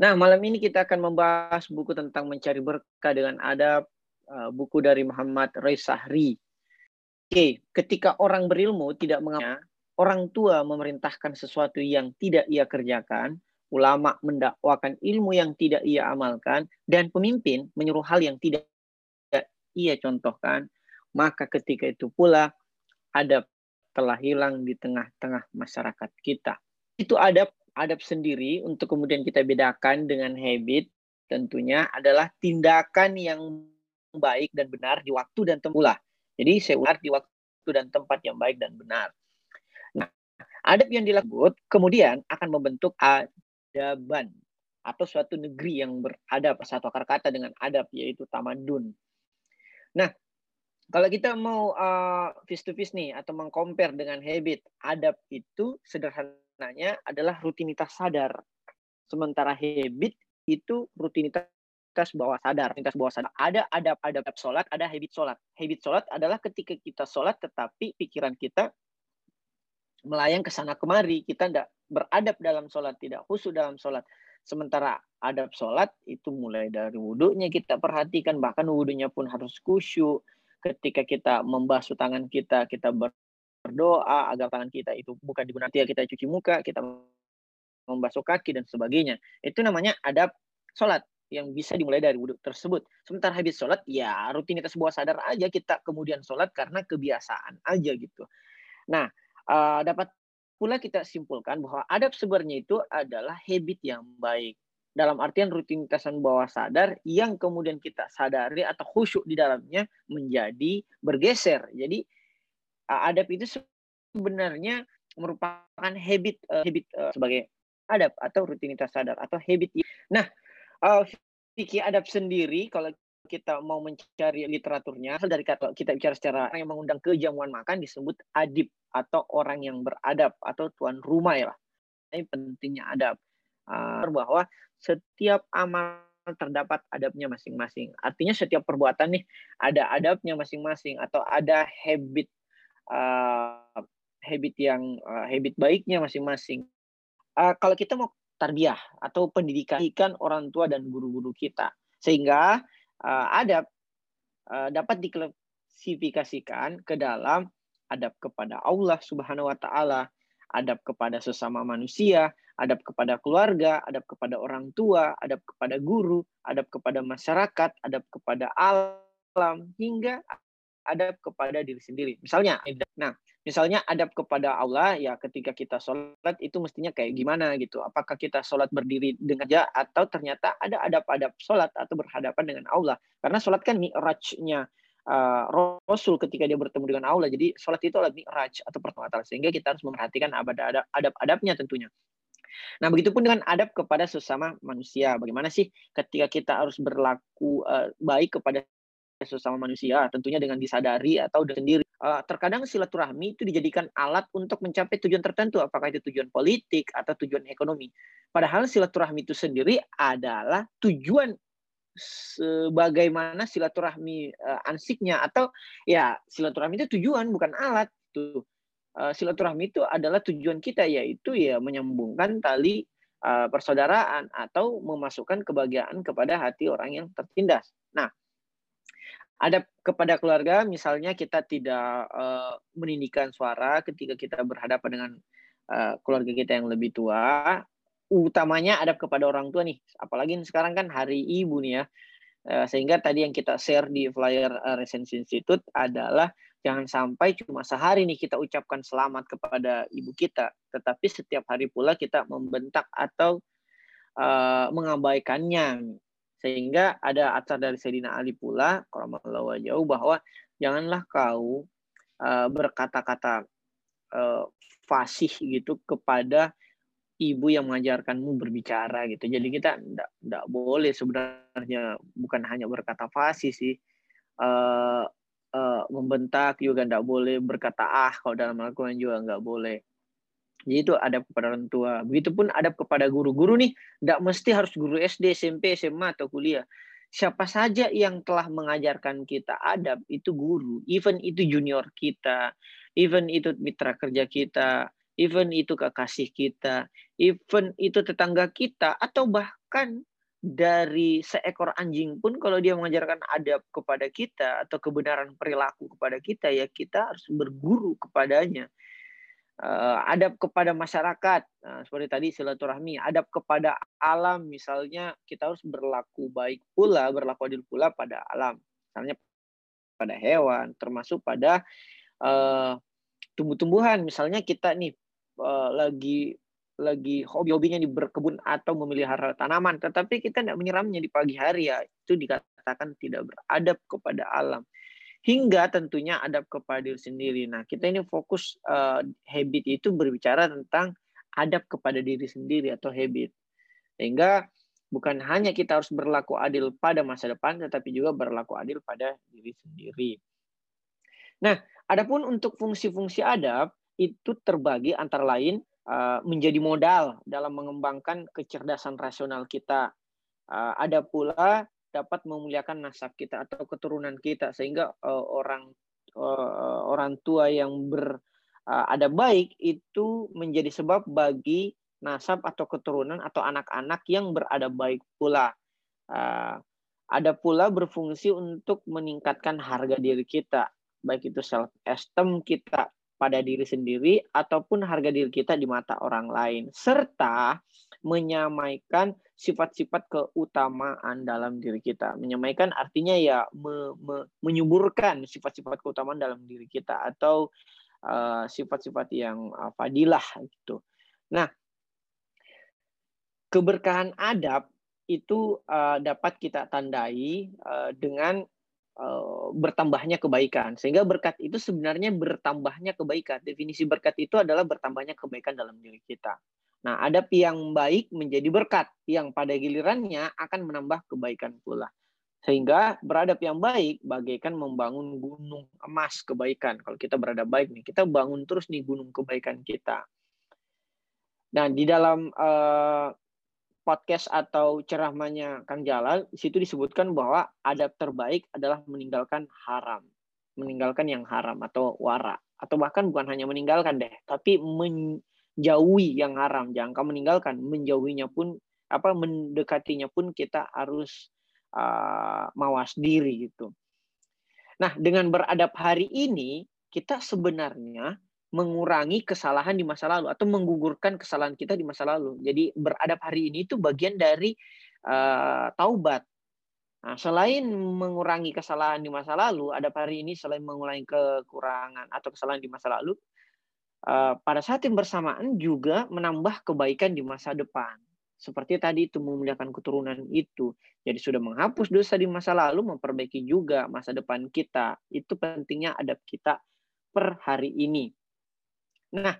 Nah, malam ini kita akan membahas buku tentang mencari berkah dengan adab, uh, buku dari Muhammad Ray Sahri. Oke, ketika orang berilmu tidak mengamalkan, orang tua memerintahkan sesuatu yang tidak ia kerjakan, ulama mendakwakan ilmu yang tidak ia amalkan, dan pemimpin menyuruh hal yang tidak ia contohkan, maka ketika itu pula adab telah hilang di tengah-tengah masyarakat kita. Itu adab adab sendiri untuk kemudian kita bedakan dengan habit tentunya adalah tindakan yang baik dan benar di waktu dan tempat. Jadi saya di waktu dan tempat yang baik dan benar. Nah, adab yang dilakukan kemudian akan membentuk adaban atau suatu negeri yang beradab satu akar kata dengan adab yaitu tamadun. Nah, kalau kita mau uh, face to face nih atau mengcompare dengan habit, adab itu sederhananya adalah rutinitas sadar. Sementara habit itu rutinitas bawah sadar, rutinitas bawah sadar. Ada adab adab sholat, ada habit sholat. Habit sholat adalah ketika kita sholat tetapi pikiran kita melayang ke sana kemari, kita tidak beradab dalam sholat, tidak khusyuk dalam sholat. Sementara adab sholat itu mulai dari wudhunya kita perhatikan, bahkan wudhunya pun harus khusyuk. Ketika kita membasuh tangan kita, kita berdoa agar tangan kita itu bukan digunakan kita cuci muka, kita membasuh kaki dan sebagainya. Itu namanya adab sholat yang bisa dimulai dari wudhu tersebut. Sementara habis sholat, ya rutinitas bawah sadar aja kita kemudian sholat karena kebiasaan aja gitu. Nah, uh, dapat pula kita simpulkan bahwa adab sebenarnya itu adalah habit yang baik. Dalam artian rutinitasan bawah sadar yang kemudian kita sadari atau khusyuk di dalamnya menjadi bergeser. Jadi adab itu sebenarnya merupakan habit uh, habit uh, sebagai adab atau rutinitas sadar atau habit. Nah, uh, fikih adab sendiri kalau kita mau mencari literaturnya dari kata kita bicara secara yang mengundang kejamuan makan disebut adib atau orang yang beradab atau tuan rumah ya ini pentingnya adab. Uh, bahwa setiap amal terdapat adabnya masing-masing. Artinya setiap perbuatan nih ada adabnya masing-masing atau ada habit uh, habit yang uh, habit baiknya masing-masing. Uh, kalau kita mau tarbiyah atau pendidikan orang tua dan guru-guru kita. Sehingga uh, adab uh, dapat diklasifikasikan ke dalam adab kepada Allah Subhanahu wa taala, adab kepada sesama manusia, adab kepada keluarga, adab kepada orang tua, adab kepada guru, adab kepada masyarakat, adab kepada alam hingga adab kepada diri sendiri. Misalnya, nah, misalnya adab kepada Allah ya ketika kita sholat itu mestinya kayak gimana gitu. Apakah kita sholat berdiri dengan aja atau ternyata ada adab-adab sholat atau berhadapan dengan Allah. Karena sholat kan mi'rajnya uh, Rasul ketika dia bertemu dengan Allah. Jadi sholat itu adalah mi'raj atau pertemuan Sehingga kita harus memperhatikan adab-adabnya tentunya. Nah, begitupun dengan adab kepada sesama manusia. Bagaimana sih ketika kita harus berlaku uh, baik kepada sesama manusia, tentunya dengan disadari atau sendiri. Uh, terkadang silaturahmi itu dijadikan alat untuk mencapai tujuan tertentu, apakah itu tujuan politik atau tujuan ekonomi. Padahal silaturahmi itu sendiri adalah tujuan sebagaimana silaturahmi uh, ansiknya atau ya silaturahmi itu tujuan bukan alat itu. Uh, silaturahmi itu adalah tujuan kita yaitu ya menyambungkan tali persaudaraan atau memasukkan kebahagiaan kepada hati orang yang tertindas. Nah, ada kepada keluarga misalnya kita tidak uh, meninggikan suara ketika kita berhadapan dengan uh, keluarga kita yang lebih tua utamanya ada kepada orang tua nih. Apalagi sekarang kan hari ibu nih ya. Uh, sehingga tadi yang kita share di flyer uh, Resensi Institute adalah jangan sampai cuma sehari nih kita ucapkan selamat kepada ibu kita tetapi setiap hari pula kita membentak atau uh, mengabaikannya sehingga ada acar dari Sayyidina Ali pula, kalau jauh bahwa janganlah kau uh, berkata-kata uh, fasih gitu kepada ibu yang mengajarkanmu berbicara gitu. Jadi kita tidak boleh sebenarnya bukan hanya berkata fasih sih. Uh, uh, membentak juga tidak boleh berkata ah kalau dalam Al-Quran juga nggak boleh jadi itu adab kepada orang tua. Begitupun adab kepada guru-guru nih, tidak mesti harus guru SD, SMP, SMA atau kuliah. Siapa saja yang telah mengajarkan kita adab itu guru. Even itu junior kita, even itu mitra kerja kita, even itu kekasih kita, even itu tetangga kita, atau bahkan dari seekor anjing pun kalau dia mengajarkan adab kepada kita atau kebenaran perilaku kepada kita ya kita harus berguru kepadanya adab kepada masyarakat. Nah, seperti tadi silaturahmi adab kepada alam. Misalnya kita harus berlaku baik pula berlaku adil pula pada alam. Misalnya pada hewan termasuk pada uh, tumbuh-tumbuhan. Misalnya kita nih uh, lagi lagi hobi-hobinya di berkebun atau memelihara tanaman, tetapi kita tidak menyiramnya di pagi hari ya, itu dikatakan tidak beradab kepada alam. Hingga tentunya adab kepada diri sendiri. Nah, kita ini fokus uh, habit itu berbicara tentang adab kepada diri sendiri atau habit. Sehingga bukan hanya kita harus berlaku adil pada masa depan, tetapi juga berlaku adil pada diri sendiri. Nah, adapun untuk fungsi-fungsi adab itu terbagi antara lain Eh, menjadi modal dalam mengembangkan kecerdasan rasional kita. Eh, ada pula dapat memuliakan nasab kita atau keturunan kita. Sehingga eh, orang orang tua yang berada baik itu menjadi sebab bagi nasab atau keturunan atau anak-anak yang berada baik pula. Ada pula berfungsi untuk meningkatkan harga diri kita, baik itu self esteem kita, pada diri sendiri ataupun harga diri kita di mata orang lain. Serta menyamaikan sifat-sifat keutamaan dalam diri kita. Menyamaikan artinya ya me, me, menyuburkan sifat-sifat keutamaan dalam diri kita atau uh, sifat-sifat uh, yang uh, fadilah gitu. Nah, keberkahan adab itu uh, dapat kita tandai uh, dengan Eh, bertambahnya kebaikan. Sehingga berkat itu sebenarnya bertambahnya kebaikan. Definisi berkat itu adalah bertambahnya kebaikan dalam diri kita. Nah, ada yang baik menjadi berkat, yang pada gilirannya akan menambah kebaikan pula. Sehingga beradab yang baik bagaikan membangun gunung emas kebaikan. Kalau kita beradab baik nih, kita bangun terus nih gunung kebaikan kita. Nah, di dalam uh, podcast atau ceramahnya Kang Jalal, di situ disebutkan bahwa adab terbaik adalah meninggalkan haram. Meninggalkan yang haram atau wara. Atau bahkan bukan hanya meninggalkan deh, tapi menjauhi yang haram. Jangan kamu meninggalkan, menjauhinya pun, apa mendekatinya pun kita harus uh, mawas diri gitu. Nah, dengan beradab hari ini, kita sebenarnya mengurangi kesalahan di masa lalu atau menggugurkan kesalahan kita di masa lalu. Jadi beradab hari ini itu bagian dari uh, taubat. Nah, selain mengurangi kesalahan di masa lalu, adab hari ini selain mengurangi kekurangan atau kesalahan di masa lalu, pada saat yang bersamaan juga menambah kebaikan di masa depan. Seperti tadi itu memuliakan keturunan itu. Jadi sudah menghapus dosa di masa lalu, memperbaiki juga masa depan kita. Itu pentingnya adab kita per hari ini. Nah,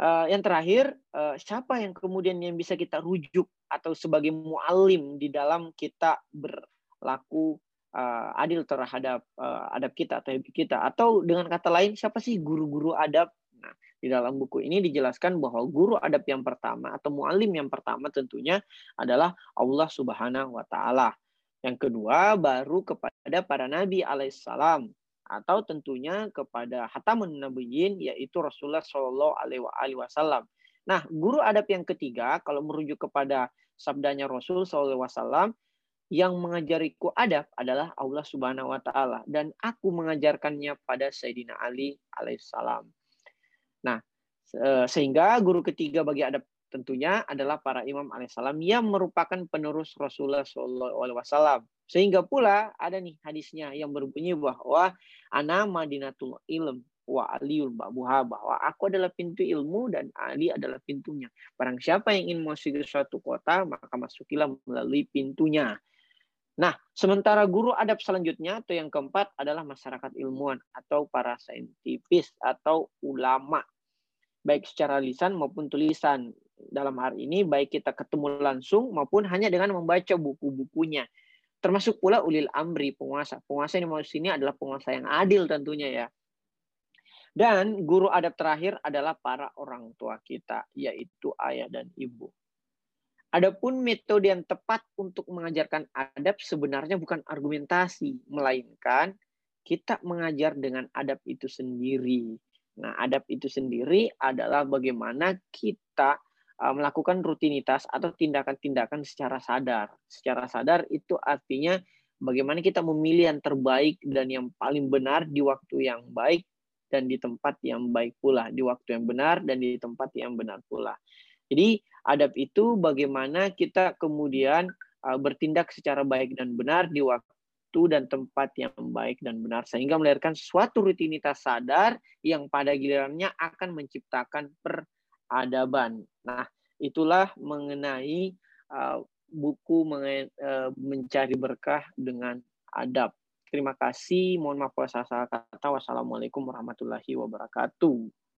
uh, yang terakhir, uh, siapa yang kemudian yang bisa kita rujuk atau sebagai mualim di dalam kita berlaku adil terhadap adab kita atau habit kita atau dengan kata lain siapa sih guru-guru adab? Di dalam buku ini dijelaskan bahwa guru adab yang pertama atau mualim yang pertama tentunya adalah Allah Subhanahu wa taala. Yang kedua baru kepada para nabi alaihissalam atau tentunya kepada hatamun nabiyyin yaitu Rasulullah Shallallahu alaihi wasallam. Nah, guru adab yang ketiga kalau merujuk kepada sabdanya Rasul wasallam yang mengajariku adab adalah Allah Subhanahu wa taala dan aku mengajarkannya pada Sayyidina Ali alaihissalam. Nah, sehingga guru ketiga bagi adab tentunya adalah para imam alaihissalam yang merupakan penerus Rasulullah Shallallahu alaihi wasallam. Sehingga pula ada nih hadisnya yang berbunyi bahwa ana madinatul ilm wa aliul babuha bahwa aku adalah pintu ilmu dan Ali adalah pintunya. Barang siapa yang ingin masuk ke suatu kota, maka masukilah melalui pintunya. Nah, sementara guru adab selanjutnya atau yang keempat adalah masyarakat ilmuwan atau para saintifis atau ulama. Baik secara lisan maupun tulisan. Dalam hari ini baik kita ketemu langsung maupun hanya dengan membaca buku-bukunya termasuk pula ulil amri penguasa. Penguasa yang mau sini adalah penguasa yang adil tentunya ya. Dan guru adab terakhir adalah para orang tua kita, yaitu ayah dan ibu. Adapun metode yang tepat untuk mengajarkan adab sebenarnya bukan argumentasi, melainkan kita mengajar dengan adab itu sendiri. Nah, adab itu sendiri adalah bagaimana kita uh, melakukan rutinitas atau tindakan-tindakan secara sadar. Secara sadar itu artinya bagaimana kita memilih yang terbaik dan yang paling benar di waktu yang baik dan di tempat yang baik pula, di waktu yang benar dan di tempat yang benar pula. Jadi, adab itu bagaimana kita kemudian uh, bertindak secara baik dan benar di waktu dan tempat yang baik dan benar sehingga melahirkan suatu rutinitas sadar yang pada gilirannya akan menciptakan peradaban. Nah, itulah mengenai uh, buku mengenai, uh, mencari berkah dengan adab. Terima kasih. Mohon maaf salah kata. Wassalamualaikum warahmatullahi wabarakatuh.